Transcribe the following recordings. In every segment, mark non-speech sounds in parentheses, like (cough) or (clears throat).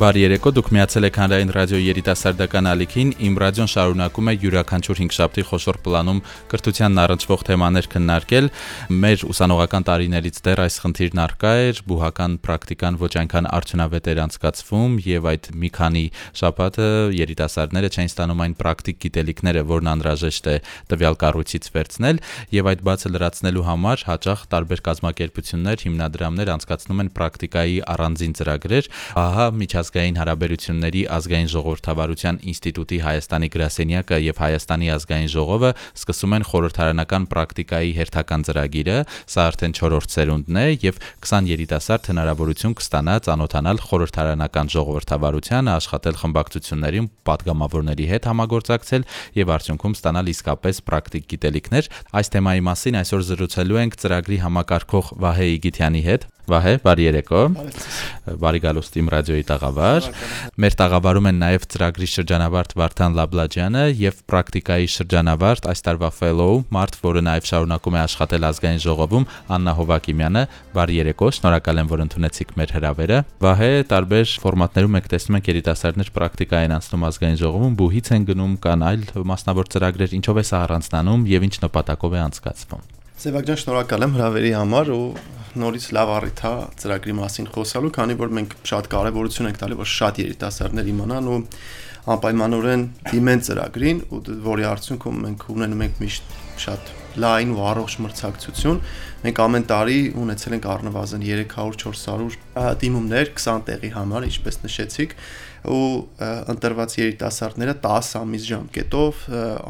Բարի երեկո, դուք միացել եք Հանրային ռադիոյի երիտասարդական ալիքին։ Իմ ռադիոն շարունակում է յուրաքանչյուր 5 շաբթի խոշոր պլանում կրթությանն առնչվող թեմաներ քննարկել։ Մեր ուսանողական տարիներից դեռ այս խնդիրն արկա էր, բուհական պրակտիկան ոչ այնքան արդյունավետ էր անցկացվում եւ այդ մի քանի շաբաթը երիտասարդները չէին ստանում այն պրակտիկ գիտելիքները, որն անհրաժեշտ է տվյալ կառույցից վերցնել եւ այդ բացը լրացնելու համար հաճախ տարբեր կազմակերպություններ, հիմնադրամներ անցկացնում են պրակտիկայի առանձին ծրագրեր։ Ահա միջաց միջազգային հարաբերությունների ազգային ժողովրդավարության ինստիտուտի Հայաստանի գրասենյակը եւ Հայաստանի ազգային ժողովը սկսում են խորհրդարանական պրակտիկայի հերթական ծրագիրը, սա արդեն 4-րդ սերունդն է եւ 20 երիտասարդ հնարավորություն կստանա ճանոթանալ խորհրդարանական ժողովրդավարությանը, աշխատել խմբակցություններին, падգամավորների հետ համագործակցել եւ արդյունքում ստանալ իսկապես պրակտիկ գիտելիքներ։ Այս թեմայի մասին այսօր զրուցելու ենք ծրագրի համակարգող Վահե Իգիթյանի հետ։ Վահե, բարի երեկո։ Բարի գալուստ իմ ռադիոյի տաղավար։ Մեր տաղավարում են նաև ծրագրի շրջանավարտ Վարդան Լաբլաջյանը եւ պրակտիկայի շրջանավարտ այս տարվա fellow Մարտ, որը նաև շարունակում է աշխատել ազգային ժողովում, Աննա Հովակիմյանը։ Բարի երեկո, շնորհակալ եմ, որ ընդունեցիք մեր հրավերը։ Վահե, տարբեր ֆորմատներում եք տեսնում եք երիտասարդներ պրակտիկա են անցնում ազգային ժողովում, բուհից են գնում, կան այլ մասնավոր ծրագրեր, ինչով է սա առանձնանում եւ ինչ նպատակով է անցկացվում։ Սևակ ջան, շնորհակալ եմ հրավերի համար ու նորից լավ առիթ է ծրագրի մասին խոսալու, քանի որ մենք շատ կարևորություն ենք տալի, որ շատ երիտասարդներ իմանան ու անպայմանորեն դիմեն ծրագրին, ու որի արդյունքում մենք ունենում ենք միշտ շատ լայն ու առողջ մրցակցություն։ Մենք ամեն տարի ունեցել ենք առնվազն 300-400 դիմումներ 20 տեղի համար, ինչպես նշեցիք, ու ընտրված երիտասարդները 10 ամիս ժամկետով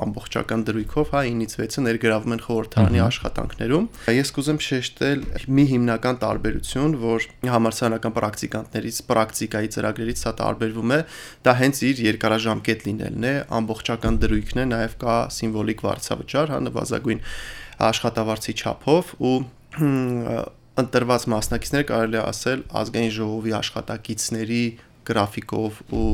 ամբողջական դրույքով հա 9-ից 6-ը ներգրավում են խորհրդարանի աշխատանքներում։ Ես կուզեմ շեշտել մի հիմնական տարբերություն, որ համալսարանական պրակտիկանտներից պրակտիկայի ծրագրերից սա տարբերվում է, դա հենց իր երկարաժամկետ լինելն է, ամբողջական դրույքն է, նաև կա սիմվոլիկ վարձավճար, հա նվազագույն աշխատավարձի չափով ու ընտրված մասնակիցները կարելի է ասել ազգային ժողովի աշխատակիցների գրաֆիկով ու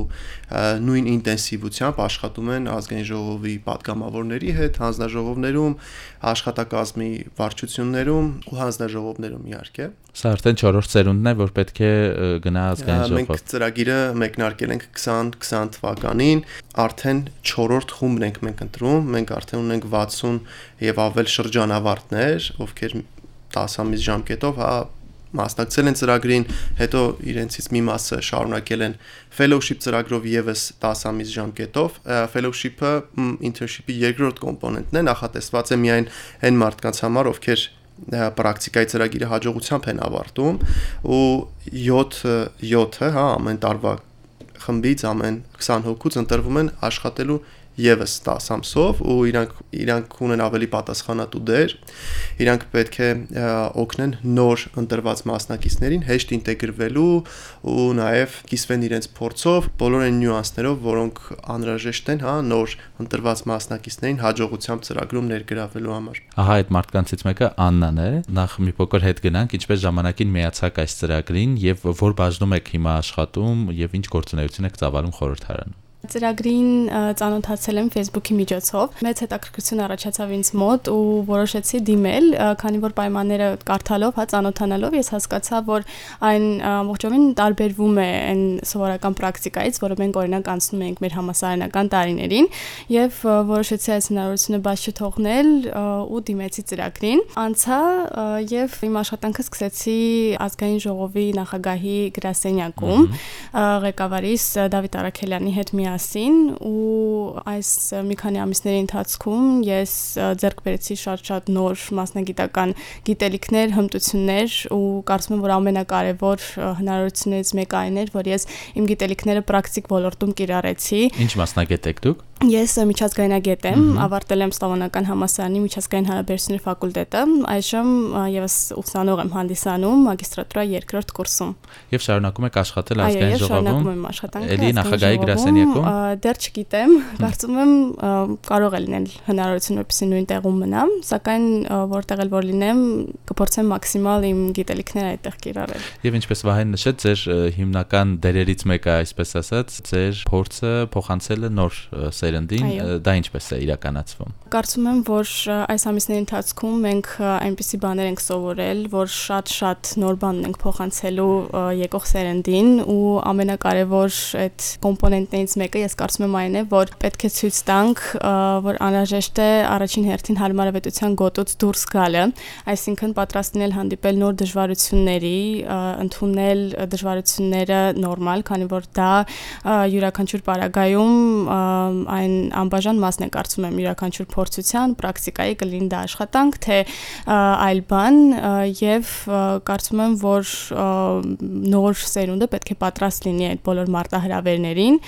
նույն ինտենսիվությամբ աշխատում են ազգային ժողովի падգամավորների հետ, հանձնաժողովներում, աշխատակազմի վարչություններում ու հանձնաժողովներում իհարկե։ Սա արդեն 4-րդ սերունդն է, որ պետք է գնա ազգային ժողով։ Մենք ծրագիրը մեկնարկել ենք 2020 թվականին, արդեն 4-րդ խումբն ենք մենք ընտրում, մենք արդեն ունենք 60 եւ ավել շրջանավարտներ, ովքեր 10 ամիս ժամկետով հա մասնակցել են ծրագրին, հետո իրենցից մի մասը շարունակել են fellowship ծրագրով եւս 10 ամիս ժամկետով։ Fellowship-ը internship-ի երկրորդ կոմպոնենտն է, նախատեսված է միայն այն մարդկանց համար, ովքեր պրակտիկայի ծրագիրը հաջողությամբ են ավարտում ու 7 7-ը, հա, ամեն տարվա խմբից ամեն 20 հոգուց ընտրվում են աշխատելու եւս 10 ամսով ու իրանք իրանք ունեն ավելի պատասխանատու դեր։ Իրանք պետք է օգնեն նոր ընտրված մասնակիցներին հեշտ ինտեգրվելու ու նաեւ կիսվեն իրենց փորձով բոլոր այն նյուանսներով, որոնք անհրաժեշտ են, հա, նոր ընտրված մասնակիցներին հաջողությամբ ծրագրում ներգրավելու համար։ Ահա այդ մարդկանցից մեկը Աննան է։ Նախ մի փոքր հետ գնանք, ինչպես ժամանակին միացաք այս ծրագրին եւ որ բաժնում եք հիմա աշխատում եւ ինչ գործունեություն եք ծավալում խորհրդարանում։ Ծրագրին ծանոթացել եմ Facebook-ի միջոցով։ Մեծ հետաքրքրություն առաջացավ ինձ մոտ ու որոշեցի դիմել, քանի որ պայմանները կարդալով, հա ծանոթանալով ես հասկացա, որ այն ամբողջովին տարբերվում է այն սովորական պրակտիկայից, որը մենք օրինակ անցնում ենք մեր համասարանական տարիներին, եւ որոշեցի այս հնարավորությունը բաց չթողնել ու դիմեցի ծրագրին։ Անցա եւ իմ աշխատանքը սկսեցի ազգային ժողովի նախագահի գրասենյակում ղեկավարիս Դավիթ Արաքելյանի հետ միասին միասին ու այս մի քանի ամիսների ընթացքում ես ձեռք բերեցի շատ-շատ նոր մասնագիտական գիտելիքներ, հմտություններ ու կարծում եմ, որ ամենակարևոր հնարավորություններից մեկը այն էր, որ ես իմ գիտելիքները պրակտիկ ոլորտում կիրառեցի։ Ինչ մասնագետ եք դուք Ես միջազգայնագետ եմ, ավարտել եմ Ստավոնական համալսարանի միջազգային հարաբերությունների ֆակուլտետը, այժմ եւս ուսանող եմ հանդիսանում մագիստրատուրա երկրորդ կուրսում։ Եվ շարունակում եք աշխատել ազգային ժողովում։ Շարունակում եմ աշխատանքը։ Էլի նախագահի գրասենյակում։ Դեռ չգիտեմ, կարծում եմ կարող է լինել հնարավորություն որպեսզի նույն տեղում մնամ, սակայն որտեղ էլ որ լինեմ, կփորձեմ մաքսիմալ իմ գիտելիքները այդտեղ կիրառել։ Եվ ինչպես Վահեն նշեց, ձեր հիմնական դերերից մեկը, այսպես ասած, ձեր փորձը փոխանցելը նոր սերնդին, դա ինչպես է իրականացվում։ Կարծում եմ, որ այս ամիսների ընթացքում մենք այնպիսի բաներ ենք սովորել, որ շատ-շատ նոր բան ենք փոխանցելու եկող սերնդին ու ամենակարևոր այդ կոմպոնենտներից մեկը ես կարծում եմ այն է, որ պետք է ցույց տանք, որ անհրաժեշտ է առաջին հերթին հարմարավետության գոտուց դուրս գալը, այսինքն պատրաստ լինել հանդիպել նոր դժվարությունների, ընդունել դժվարությունները նորմալ, քանի որ դա յուրաքանչյուր պարագայում այն անբաժան մասն է կարծում եմ յուրաքանչյուր փորձության, պրակտիկայի կլինի դա աշխատանք, թե այլ բան եւ կարծում եմ, որ նոր սերունդը պետք է պատրաստ լինի այդ բոլոր մարտահրավերներին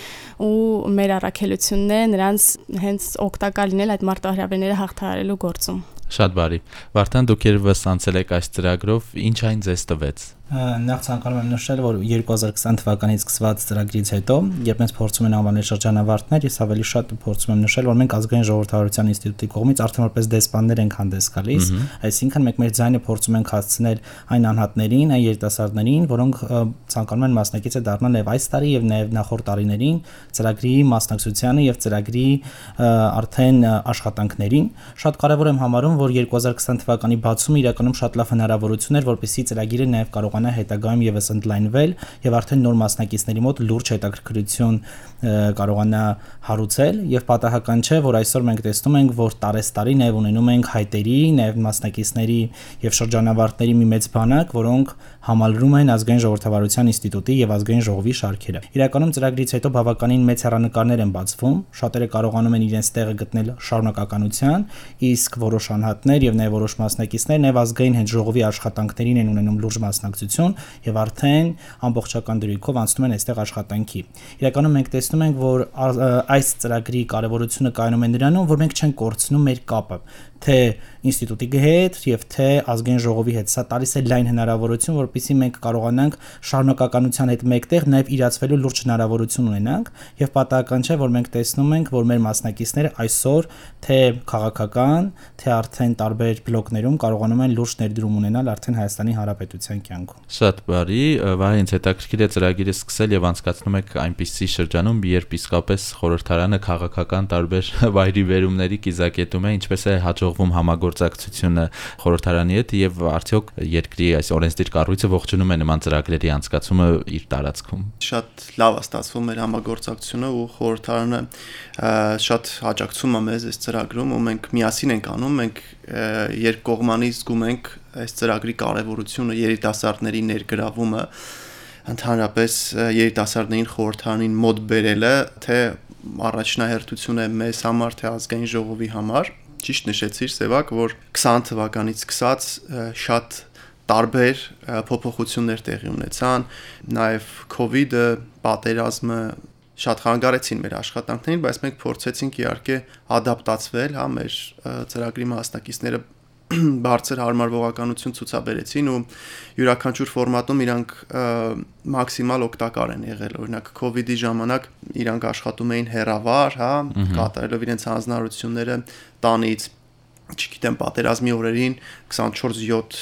ու մեր առաքելությունն է նրանց հենց օգտակար լինել այդ մարտահրավերները հաղթահարելու գործում։ Շատ բարի։ Վարդան դուք երբևէ անցել եք այս ծրագրով, ինչ այն ձեզ տվեց նախ ցանկանում եմ նշել, որ 2020 թվականից սկսված ծրագրից հետո, երբ մենք փորձում ենք անվանել շրջանավարտներ, ես ավելի շատ փորձում եմ նշել, որ մենք ազգային ժողովրդավարության ինստիտուտի կողմից արդեն որպես դեսպաններ ենք հանդես գալիս, այսինքն մենք մեր ձայնը փորձում ենք հասցնել այն անհատներին, այն երիտասարդներին, որոնք ցանկանում են մասնակիցը դառնալ եւ այս տարի եւ նաեւ նախորդ տարիներին ծրագրի մասնակցությանը եւ ծրագրի արդեն աշխատանքներին։ Շատ կարեւոր եմ համարում, որ 2020 թվականի բացումը իրականում շատ լավ հնարավորություն էր, որպեսզի ծրագիրը նաեւ կարող կարողանա հետագայում եւս ընդլայնվել եւ արդեն նոր մասնակիցների մոտ լուրջ հետաքրքրություն կարողանա հարուցել եւ պատահական չէ որ այսօր մենք տեսնում ենք որ տարեստարի նաեւ ունենում ենք հայտերի նաեւ մասնակիցների եւ շրջանավարտների մի մեծ բանակ որոնք համալրում են ազգային ժողովրդավարության ինստիտուտի եւ ազգային ժողովի շարքերը իրականում ծրագրից հետո բավականին մեծ հեռանկարներ են բացվում շատերը կարողանում են իրենց տեղը գտնել շարունակականության իսկ որոշ անհատներ եւ նաեւ որոշ մասնակիցներ նաեւ ազգային հենց ժողովի աշխատանքներին են ունենում լուրջ մասնակցություն եւ արդեն ամբողջական դրույքով անցնում են այստեղ աշխատանքի իրականում մենք տեսնում ենք որ այս ծրագրի կարևորությունը կայանում է նրանում որ մենք չենք կորցնում մեր կապը թե ինստիտուտի հետ եւ թե ազգային ժողովի հետ։ Սա տալիս է լայն հնարավորություն, որպեսզի մենք կարողանանք շարունակականության հետ մեկտեղ նաեւ իրացվելու լուրջ հնարավորություն ունենանք եւ պատահական չէ, որ մենք տեսնում ենք, որ մեր մասնակիցները այսօր թե քաղաքական, թե արդեն տարբեր բլոկներում կարողանում են լուրջ ներդրում ունենալ արդեն Հայաստանի Հանրապետության կյանքում։ Շատ բարի, վայից հետաքրքիր է ծրագիրը սկսել եւ անցկացնում եք այնպիսի շրջանում, երբ իսկապես խորհրդարանը քաղաքական տարբեր (laughs) վայրի վերումների կիզակետում է, ինչպես է հաջողվում համագործակցությունը խորհրդարանի հետ եւ արդյոք երկրի այս օրենսդիր կառույցը ողջունում է նման ծրագրերի անցկացումը իր տարածքում։ Շատ լավ է ստացվում մեր համագործակցությունը ու խորհրդարանը շատ հաջակցում է մեզ այս ծրագրում ու մենք միասին ենք անում, մենք երկկողմանի զգում ենք այս ծրագրի կարևորությունը երիտասարդների ներգրավումը ընդհանրապես երիտասարդներին խորհրդարանին մոտ բերելը թե առաջնահերթություն է մեզ համար թե ազգային ժողովի համար ճիշտ նշեցիր Սևակ որ 20 թվականից սկսած շատ տարբեր փոփոխություններ տեղի ունեցան նաև իդը պատերազմը շատ խանգարեցին մեր աշխատանքներին, բայց մենք փորձեցինք իհարկե ադապտացվել, հա, մեր ծրագրի մասնակիցները (clears throat) բարձր հարմարվողականություն ցուցաբերեցին ու յուրաքանչյուր ֆորմատում իրանք մաքսիմալ օգտակար են եղել օրինակ իդի ժամանակ իրանք աշխատում էին հերավար, հա, կատարելով իրենց հանձնարարությունները տանից չգիտեմ, պատերազմի օրերին 24/7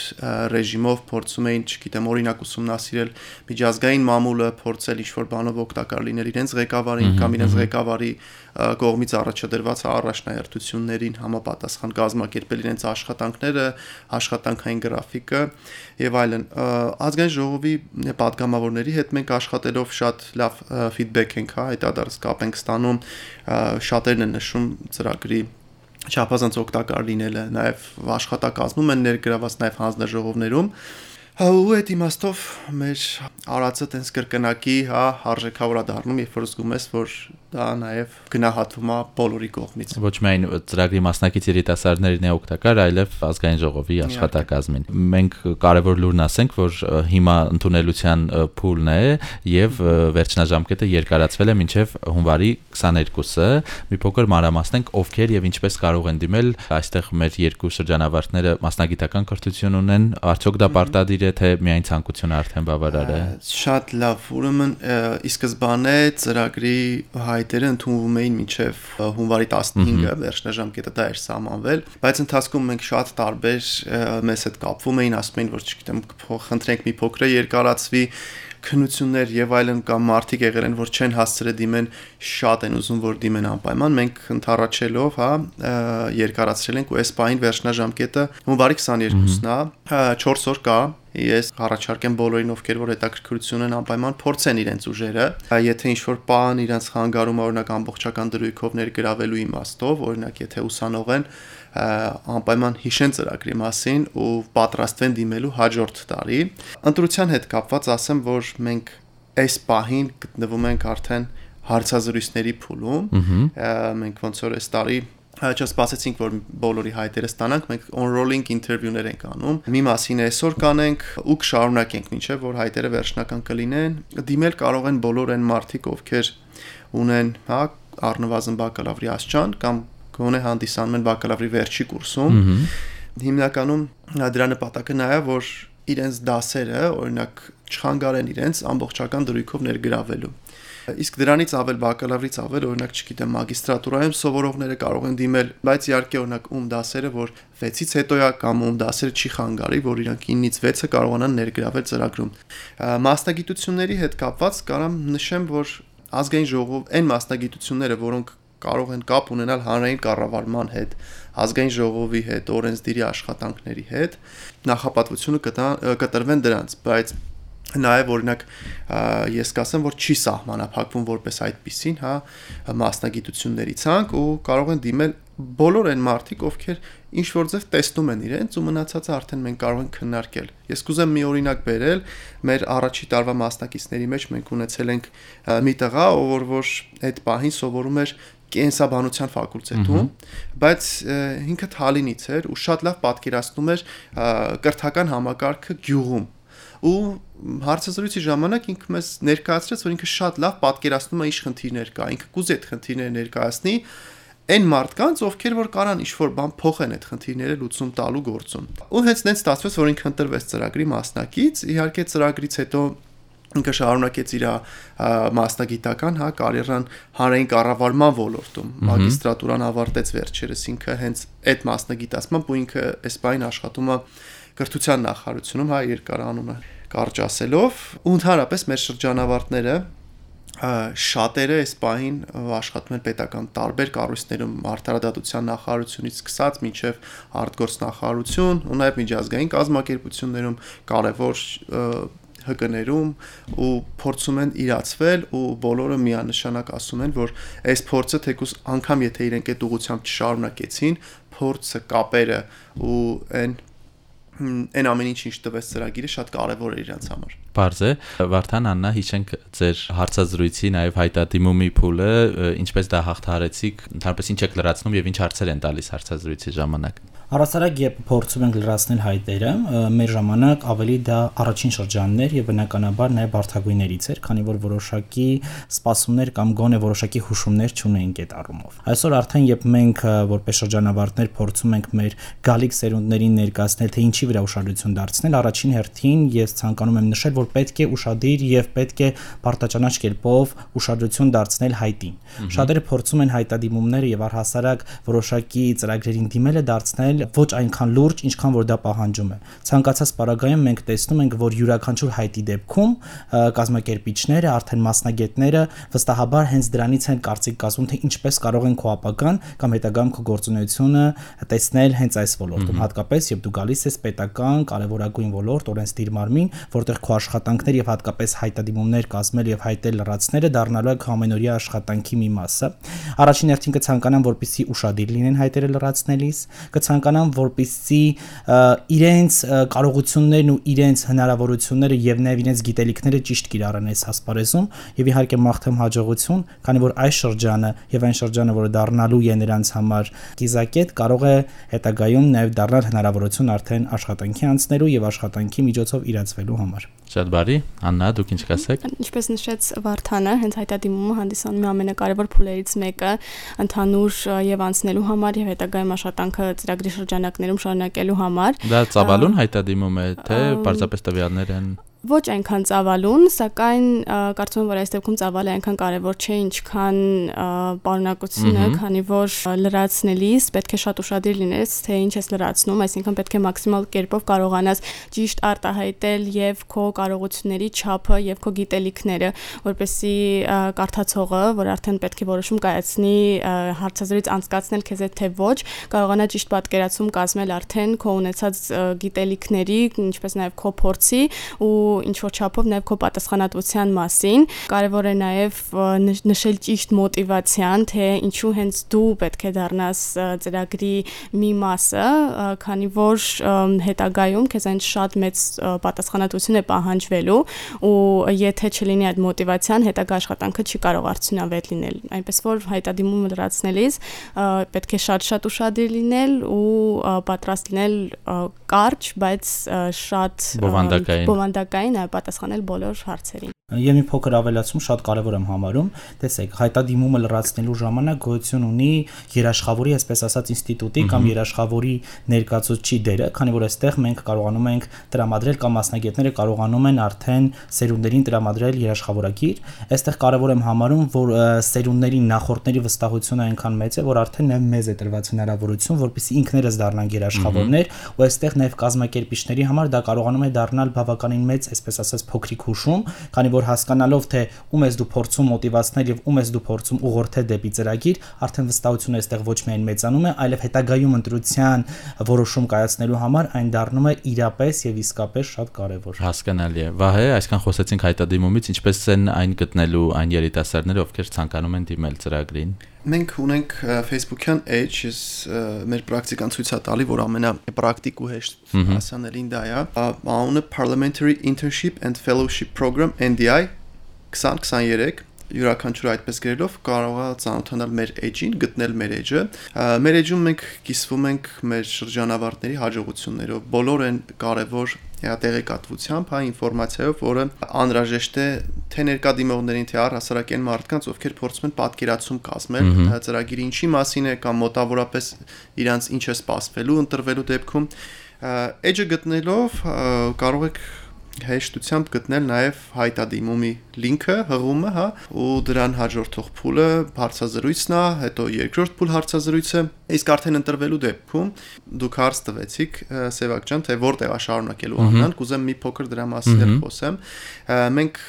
ռեժիմով փորձում էին, չգիտեմ, օրինակ ուսումնասիրել միջազգային մամուլը, փորձել ինչ-որ բանով օգտակար լինել իրենց ղեկավարին կամ իրենց ղեկավարի կողմից առաջադրված առաջնահերթություններին համապատասխան կազմակերպել իրենց աշխատանքները, աշխատանքային գրաֆիկը եւ այլն։ Ազգային ժողովի падգամավորների հետ մենք աշխատելով շատ լավ ֆիդբեք ենք հա, հետադարձ կապ ենք ստանում, շատերն են նշում ծրագրի չափազանց օգտակար լինելը, նաև աշխատակազմում են ներգրաված նաև հանձնաժողովներում։ Ու այդ իմաստով մեր արածը տենց կրկնակի, հա, արժեքավորա դառնում, երբ որ զգում ես, որ դա նաև գնահատվում է բոլորի կողմից։ Ոչ միայն ծրագրի մասնակից երիտասարդներին է օգտակար, այլև ազգային ժողովի աշխատակազմին։ Մենք կարևոր լուրն ասենք, որ հիմա ընդունելության փուլն է եւ վերջնաժամկետը երկարացվել է մինչեւ հունվարի 22-ը։ Մի փոքր մանրամասնենք ովքեր եւ ինչպես կարող են դիմել այստեղ մեր երկու շրջանավարտները մասնագիտական կրթություն ունեն, արդյոք դա պարտադիր է թե միայն ցանկությունը արդեն բավարար է։ Շատ լավ, ուրեմն ի սկզբանե ծրագրի հայտերը ընդունվում էին մինչև հունվարի 15-ը, վերջնաժամկետը դա էր սահմանվել, բայց ընթացքում մենք շատ տարբեր մեզ հետ կապվում էին, ասում էին, որ չգիտեմ, խնդրենք մի փոքր երկարացվի քնություններ եւ այլն կամ մարդիկ եղել են որ չեն հասցրել դիմեն շատ են ուզում որ դիմեն անպայման մենք ընթառաջելով հա երկարացրել ենք ու այս պահին վերջնաժամկետը հունվարի 22-ն է 4 օր կա ես առաջարկեմ բոլորին ովքեր որ հետաքրքրություն են անպայման փորձեն իրենց ուժերը եթե ինչ որ բան իրենց խանգարում օրինակ ամբողջական դրույքով ներգրավելու իմաստով օրինակ եթե ուսանող են անպայման հիշեն ծրագրի մասին ու պատրաստվեն դիմելու հաջորդ տարի ընտրության հետ կապված ասեմ որ մենք այս պահին գտնվում ենք արդեն հարցազրույցների փուլում մենք ոնց որ այս տարի չսպասեցինք որ բոլորի հայտերը ստանանք, մենք on-rolling interview-ներ ենք անում։ Մի մասին այսօր կանենք ու կշարունակենք մինչև որ հայտերը վերջնական կլինեն։ Դիմել կարող են բոլոր այն մարդիկ, ովքեր ունեն, հա, առնվազն բակալավրի աստիճան կամ գոնե հանդիսանում են բակալավրի վերջի կուրսում։ Հիմնականում դրա նպատակը նա է, որ իրենց դասերը, օրինակ, չխանգարեն իրենց ամբողջական դրույքով ներգրավելու Իսկ դրանից ավել բակալավրից ավել, օրինակ, չգիտեմ, մագիստրատուրայում սովորողները կարող են դիմել, բայց իհարկե օրինակ ում դասերը, որ 6-ից հետո է կամ ում դասերը չի խանգարի, որ իրանք 9-ից 6-ը կարողանան ներգրավել ծրագրում։ Մասնագիտությունների հետ կապված կարամ նշեմ, որ ազգային ժողով այն մասնագիտությունները, որոնք կարող են կապ ունենալ հանրային կառավարման հետ, ազգային ժողովի հետ, օրենսդիրի աշխատանքների հետ, նախապատվությունը կտրվեն դրանց, բայց նաև օրինակ ես կասեմ որ չի սահմանափակվում որպես այդպեսին, հա, մասնագիտությունների ցանկ ու կարող են դիմել բոլոր այն մարդիկ, ովքեր ինչ որ ձև տեսնում են իրենց ու մնացածը արդեն մենք կարող ենք քննարկել։ Ես կուզեմ մի օրինակ բերել, մեր առաջի տարվա մասնակիցների մեջ մենք ունեցել ենք մի տղա, ով որ այդ պահին սովորում էր կենսաբանության ֆակուլտետում, բայց ինքը Թալինից էր ու շատ լավ պատկերացնում էր կրթական համակարգը գյուղում ու հարցազրույցի ժամանակ ինքը մեզ ներկայացրեց, որ ինքը շատ լավ պատկերացնում է ինչ խնդիրներ կա, ինքը կուզի այդ խնդիրները ներկայացնի այն մարդկանց, ովքեր որ կարան ինչ-որ բան փոխեն այդ խնդիրները լուծում տալու գործում։ Ու հենց նենց ստացվեց, որ ինքը ընտրվեց ծրագրի մասնակից, իհարկե ծրագրից հետո ինքը շարունակեց իր մասնագիտական, հա, կարիերան հանրային կառավարման ոլորտում։ Մագիստրատուրան ավարտեց վերջերս ինքը հենց այդ մասնագիտացմամբ ու ինքը էսպայն աշխատում է կրթության նախարարությունում, հա, երկար անունը կարճ ասելով, ու ընդհանրապես մեր շրջանավարտները շատերը այս պահին աշխատում են պետական տարբեր կառույցներում արտարադատության նախարարությունից սկսած մինչև արտգործ նախարարություն ու նաև միջազգային կազմակերպություններում կարևոր հկներում ու փորձում են իրացվել ու բոլորը միանշանակ ասում են որ այս փորձը թեկուս անգամ եթե իրենք այդ ուղությամբ չշարունակեցին փորձը կապերը ու այն այն ամեն ինչ ինչ տվեց ծրագիրը շատ կարևոր էր իրancs համար։ Բարձ է, Վարդան Աննա, հիշենք ձեր հարցազրույցի նաև հայտադիմումի փուլը, ինչպես դա հաղթարեցիք, ընդհանրապես ինչ եք լրացնում եւ ինչ հարցեր են տալիս հարցազրույցի ժամանակ։ Առասարակ երբ փորձում ենք լրացնել հայտերը, մեր ժամանակ ավելի դա առաջին շրջանն էր եւ բնականաբար նաեւ բարթագույներից էր, քանի որ որոշակի սպասումներ կամ գոնե որոշակի հուշումներ չունեինք այդ առումով։ Այսօր արդեն երբ մենք որպես շրջանավարտներ փորձում ենք մեր գալիք սերունդներին ներկայացնել, թե ինչի վրա ուշադրություն դարձնել, առաջին հերթին ես ցանկանում եմ նշել, որ պետք է ուշադիր եւ պետք է բարտաճանաչ կերպով ուշադրություն դարձնել հայտին։ Շատերը փորձում են հայտադիմումները եւ առհասարակ որոշակի ծրագրերին դիմելը դարձնել ոչ այնքան լուրջ, ինչքան որ դա պահանջում է։ Ցանկացած պարագայում մենք տեսնում ենք, որ յուրաքանչյուր հայտի դեպքում կազմակերպիչները, արդեն մասնագետները վստահաբար հենց դրանից են կարծիք կազմում, թե ինչպես կարող են քո ապագան կամ հետագայում քո գործունեությունը տեսնել հենց այս ոլորտում, հատկապես երբ դու գալիս ես պետական կարևորագույն ոլորտ, օրենսդիր մարմին, որտեղ քո աշխատանքներ եւ հատկապես հայտադիմումներ կազմել եւ հայտել լրացները դառնալու է ամենօրյա աշխատանքի մի մասը։ Առաջին հերթին կցանկանան, որպիսի ուշադիր լինեն հայտերը լրացնելիս, կցանկանան, որպիսի իրենց կարողություններն ու իրենց հնարավորությունները եւ նաեւ իրենց գիտելիքները ճիշտ կիրառեն այս ասպարեզում եւ իհարկե մաղթեմ հաջողություն, քանի որ այս շրջանը եւ այն շրջանը, որը դառնալու է նրանց համար կիզակետ, կարող է հետագայում նաեւ դառնալ հնարավորություն արդեն աշխատանքի անցնելու եւ աշխատանքի միջոցով իրացվելու համար։ Շատ բարի։ Աննա, դուք ինչ կասեք։ Ինչպես նշեց Վարդանը, հենց հայտադիմումը հանդիսանում է ամենակարևոր փուլերից մեկը ընդհանուր եւ անցնելու համար եւ հետագայում աշխատանքը ծրագրի շրջանակներում շարունակելու համար։ Դա ծավալուն հայտադիմում է, թե պարզապես տվյալներ են ոչ այնքան ծավալուն, սակայն կարծում եմ, որ այս դեպքում ծավալը այնքան կարևոր չէ, ինչքան պարունակությունը, քանի որ լրացնելիս պետք է շատ ուշադիր լինես, թե ինչ ես լրացնում, այսինքն պետք է մաքսիմալ կերպով կարողանաս ճիշտ արտահայտել եւ քո կարողությունների չափը եւ քո գիտելիքները, որպեսզի կարդացողը, որ արդեն պետք է որոշում կայացնի հարցազրույց անցկացնել քեզ հետ թե ոչ, կարողանա ճիշտ պատկերացում կազմել արդեն քո ունեցած գիտելիքների, ինչպես նաեւ քո փորձի ու ինչ որ չափով նաև քո պատասխանատվության մասին։ Կարևոր է նաև նշել ճիշտ մոտիվացիան, թե ինչու հենց դու պետք է դառնաս ծրագրի մի մասը, քանի որ հետագայում քեզ այն շատ մեծ պատասխանատվություն է պահանջվելու ու եթե չլինի այդ մոտիվացիան, հետագա աշխատանքը չի կարող արդյունավետ լինել։ Այնպես որ հայտադիմումը լրացնելիս պետք է շատ-շատ ուշադիր լինել ու պատրաստ լինել կարճ, բայց շատ բովանդակային բովանդակային պատասխանել բոլոր հարցերին։ Եվ մի փոքր ավելացում շատ կարևոր եմ համարում։ Տեսեք, հայտադիմումը լրացնելու ժամանակ գոյություն ունի երաշխավորի, այսպես ասած, ինստիտուտի կամ երաշխավորի ներկայացուցչի դերը, քանի որ այստեղ մենք կարողանում ենք տրամադրել կամ մասնագետները կարողանում են արդեն սերունդերին տրամադրել երաշխավորագիր։ Այստեղ կարևոր եմ համարում, որ սերունդների նախորդների վստահությունը այնքան մեծ է, որ արդեն նաև մեզ է տրված հնարավորություն, որպեսզի ինքներս դառնանք երաշխավորներ, ու այստեղ նաև կազմակերպիչների համար դա կարողանում է դառնալ բավականին մեծ, այսպես ասած, փոքրիկ հուշում, քանի որ հասկանալով թե ում ես դու փորձում մոտիվացնել եւ ում ես դու փորձում ուղղորդել դեպի ծրագիր, արդեն վստահությունը այստեղ ոչ միայն մեծանում է, այլև հետագայում ընտրության որոշում կայացնելու համար այն դառնում է իրապես եւ իսկապես շատ կարեւոր։ Հասկանալի է։ Վահե, այսքան խոսեցինք հայտադիմումից, ինչպես են այն գտնելու այն երիտասարդները, ովքեր ցանկանում են դիմել ծրագրին մենք ունենք Facebook-յան edge is մեր պրակտիկան ցույց է տալի, որ ամենա պրակտիկ ու հեշտ հասանելին դա է։ Անունը Parliamentary Internship and Fellowship Program NDI 2023 յուրաքանչյուր այդպես գրելով կարող է ծանոթանալ մեր edge-ին, գտնել մեր edge-ը։ Մեր edge-ում մենք կիսվում ենք մեր շրջանավարտների հաջողություններով։ Բոլոր են կարևոր տեղեկատվությամբ, հա ինֆորմացիայով, որը անհրաժեշտ է թե ներկա դիմողներին, թե առհասարակեն մարդկանց, ովքեր փորձում են պատկերացում կազմել ծրագիրի ինչի մասին է կամ մոտավորապես իրանց ինչ է սպասվելու ընտրվելու դեպքում edge-ը գտնելով կարող եք հեշտությամբ գտնել նաև հայտադիմումի լինքը, հղումը, հա, ու դրան հաջորդող փուլը հարցազրույցն է, հետո երկրորդ փուլ հարցազրույցը, իսկ արդեն ընտրվելու դեպքում դուք հարց տվեցիք Սևակ ջան, թե որտեղ է շարունակելու աննան, կուզեմ մի փոքր դրա մասին խոսեմ։ Մենք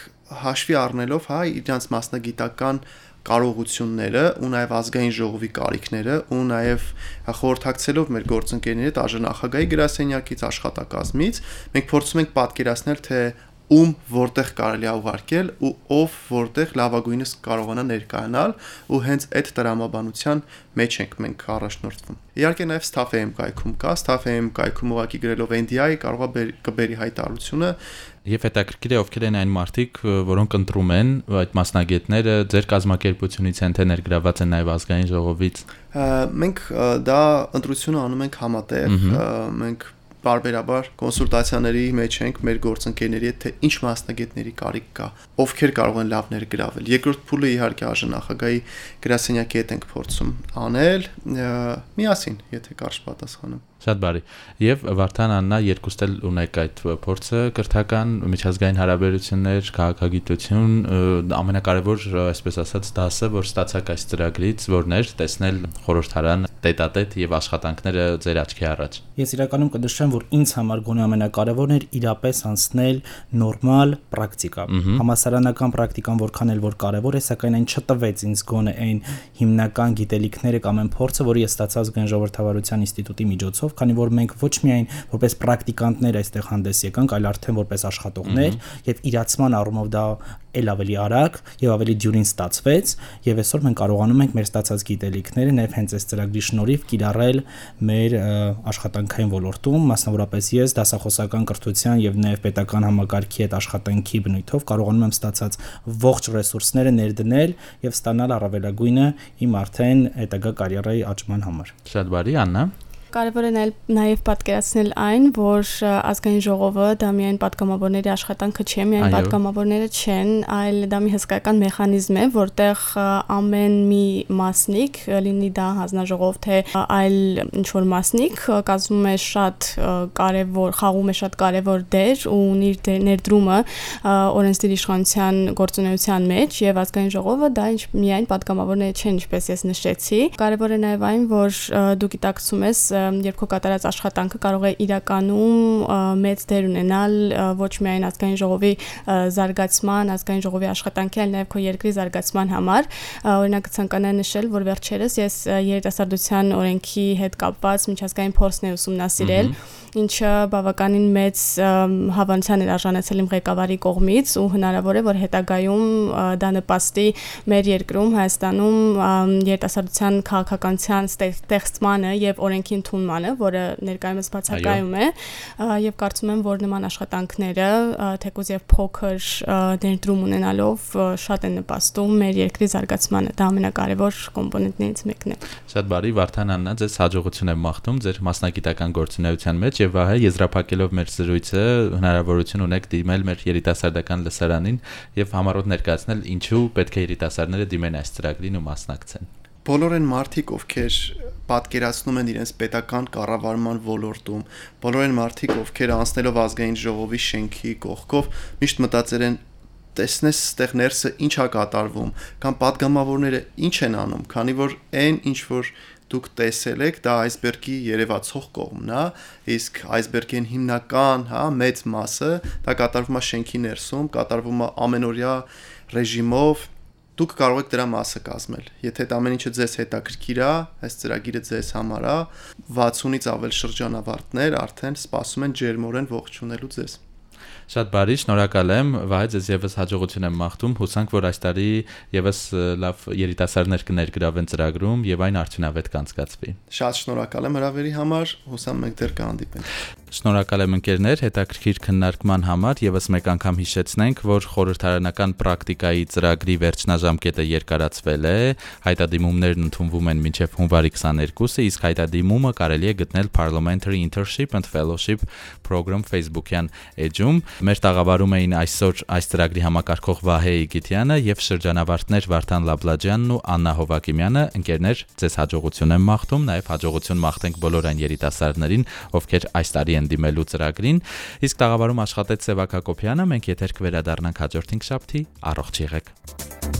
հաշվի առնելով, հա, իրանց մասնագիտական կարողությունները ու նաև ազգային ժողովի կարիքները ու նաև խորհրդակցելով մեր գործընկերների հետ ԱԺ գրասենյակից աշխատակազմից մենք փորձում ենք պատկերացնել թե ում որտեղ կարելի է ուղարկել ու ով որտեղ լավագույնս կարողանա ներկայանալ ու հենց այդ տրամաբանության մեջ ենք մենք առաջնորդվում։ Իհարկե նաև Staff.am կայքում կա, Staff.am կայքում ուղակի գրելով NDI կարող է կբերի հայտարարությունը Եվ հետաքրքիր է ովքեր են այն մարդիկ, որոնք ընտրում են այդ մասնագետները, ձեր կազմակերպությունից են թե ներգրաված են նաև ազգային ժողովից։ Մենք դա ընտրությունը անում ենք համատեղ, մենք բարբերաբար կոնսուլտացիաների մեջ ենք մեր գործընկերների հետ թե ինչ մասնագետների կարիք կա, ովքեր կարող են լավ ներգրավել։ Երկրորդ փուլը իհարկե նախագահի գրասենյակի հետ ենք փորձում անել միասին, եթե կարճ պատասխանեմ։ Շատ բարի։ Եվ Վարդան Աննա երկուստ էլ ունեք այդ փորձը կրթական միջազգային հարաբերություններ, քաղաքագիտություն, ամենակարևոր, այսպես ասած, դասը, որ ստացակ այս ծրագրից, որն էր տեսնել խորհրդարան տետատետ եւ աշխատանքները ձեր աչքի առաջ։ Ես իրականում կնշեմ, որ ինձ համար գոնե ամենակարևորն էր իրապես անցնել նորմալ պրակտիկա։ Համասարանական պրակտիկան որքան էլ որ կարևոր է, սակայն այն չտվեց ինձ գոնե այն հիմնական գիտելիքները կամ այն փորձը, որը ես ստացած գան ժողովրդավարության ինստիտուտի միջոցով բնույթով, քանի որ մենք ոչ միայն որպես պրակտիկանտներ այստեղ հանդես եկանք, այլ արդեն որպես աշխատողներ եւ իրացման առումով դա ել ավելի արագ եւ ավելի դյուրին ստացվեց եւ այսօր մենք կարողանում ենք մեր ստացած գիտելիքները նաեւ հենց այս ծրագրի շնորհիվ կիրառել մեր աշխատանքային ոլորտում, մասնավորապես ես դասախոսական կրթության եւ նաեւ պետական համակարգի հետ աշխատանքի բնույթով կարողանում եմ ստացած ողջ ռեսուրսները ներդնել եւ ստանալ առավելագույնը իմ արդեն հետագա կարիերայի աճման համար։ Շատ բարի, Աննա։ Կարևոր է նաև նաև պատկերացնել այն, որ ազգային ժողովը դա միայն պատգամավորների աշխատանքը չէ, միայն պատգամավորները չեն, այլ դա մի հսկայական մեխանիզմ է, որտեղ ամեն մի մասնիկ, լինի դա հանձնաժողով թե այլ ինչ որ մասնիկ, կազմում է շատ կարևոր, խաղում է շատ կարևոր դեր ու ունի դե- ներդրումը օրենսդիր իշխանության գործունեության մեջ եւ ազգային ժողովը դա ինչ միայն պատգամավորները չեն, ինչպես ես նշեցի։ Կարևոր է նաև այն, որ դու գիտակցում ես երբ քո կատարած աշխատանքը կարող է իրականում մեծ դեր ունենալ ոչ միայն ազգային ժողովի զարգացման, ազգային ժողովի աշխատանքի, այլ նաև քո երկրի զարգացման համար։ Օրինակ ցանկանայի նշել, որ վերջերս ես երիտասարդության օրենքի հետ կապված միջազգային փորձն եմ ուսումնասիրել, ինչը բավականին մեծ հավանության էր արժանացել իմ ղեկավարի կողմից ու հնարավոր է որ հետագայում դա նպաստի մեր երկրում Հայաստանում երիտասարդության քաղաքականության ստեղծմանը եւ օրենքի ընդունմանը, որը ներկայումս բացակայում է, եւ կարծում եմ, որ նման աշխատանքները թեկուզ եւ փոքր ներդրում ունենալով շատ են նպաստում մեր երկրի զարգացմանը։ Դա ամենակարևոր կոմպոնենտներից մեկն է։ Շատ բարի Վարդան Աննա, ձեզ հաջողություն եմ մաղթում ձեր մասնագիտական գործունեության մեջ եւ Վահե եզրափակելով մեր զրույցը հնարավորություն ունեք դիմել մեր երիտասարդական լսարանին եւ համառոտ ներկայացնել ինչու պետք է երիտասարդները դիմեն այս ծրագրին ու մասնակցեն բոլոր են մարդիկ, ովքեր պատկերացնում են իրենց պետական կառավարման ոլորտում, բոլոր են մարդիկ, ովքեր անցնելով ազգային ժողովի շենքի կողքով միշտ մտածել են տեսնես ստեղ ներսը ինչ է կատարվում կամ падգամավորները ինչ են անում, քանի որ այն ինչ որ դուք տեսել եք, դա այսբերգի երևացող կողմն է, իսկ այսբերգին հիմնական, հա, մեծ մասը դա կատարվում է շենքի ներսում, կատարվում է ամենօրյա ռեժիմով, դուք կարող եք դրա մասը կազմել։ Եթե այդ ամեն ինչը ձեզ հետաքրքիր է, այս ծրագիրը ձեզ համար է, 60-ից ավել շրջանավարտներ արդեն սպասում են ջերմորեն ողջունելու ձեզ։ Շատ բարի, շնորհակալ եմ։ Վայ ձեզ եւս հաջողություն եմ մաղթում։ Հուսանք, որ այս տարի եւս լավ երիտասարդներ կներգրավեն ծրագրում եւ այն արդյունավետ կանցկացվի։ Շատ շնորհակալ եմ հրավերի համար։ Հուսամ մենք դեռ կհանդիպենք։ Շնորհակալ եմ ընկերներ հետաքրքիր քննարկման համար եւս մեկ անգամ հիշեցնենք, որ խորհրդարանական պրակտիկայի ծրագրի վերջնաժամկետը երկարացվել է, հայտադիմումներն ընդունվում են մինչև հունվարի 22-ը, իսկ հայտադիմումը կարելի է գտնել Parliamentary Internship and Fellowship Program Facebook-յան էջում։ Մեր տաղավարում էին այսօր այս ծրագրի համակարգող Վահե Իգիթյանը եւ շրջանավարտներ Վարդան Լաբլաջյանն ու Աննա Հովակիմյանը։ Ընկերներ, ձեզ հաջողություն եմ մաղթում, նաեւ հաջողություն մաղթենք բոլոր այն երիտասարդներին, ովքեր այս տարի են դիմելու ծրագրին։ Իսկ տաղավարում աշխատեց Սևակ Հակոբյանը, մենք եթեր կվերադառնանք հաջորդ 5 շաբթի։ Առողջ եղեք։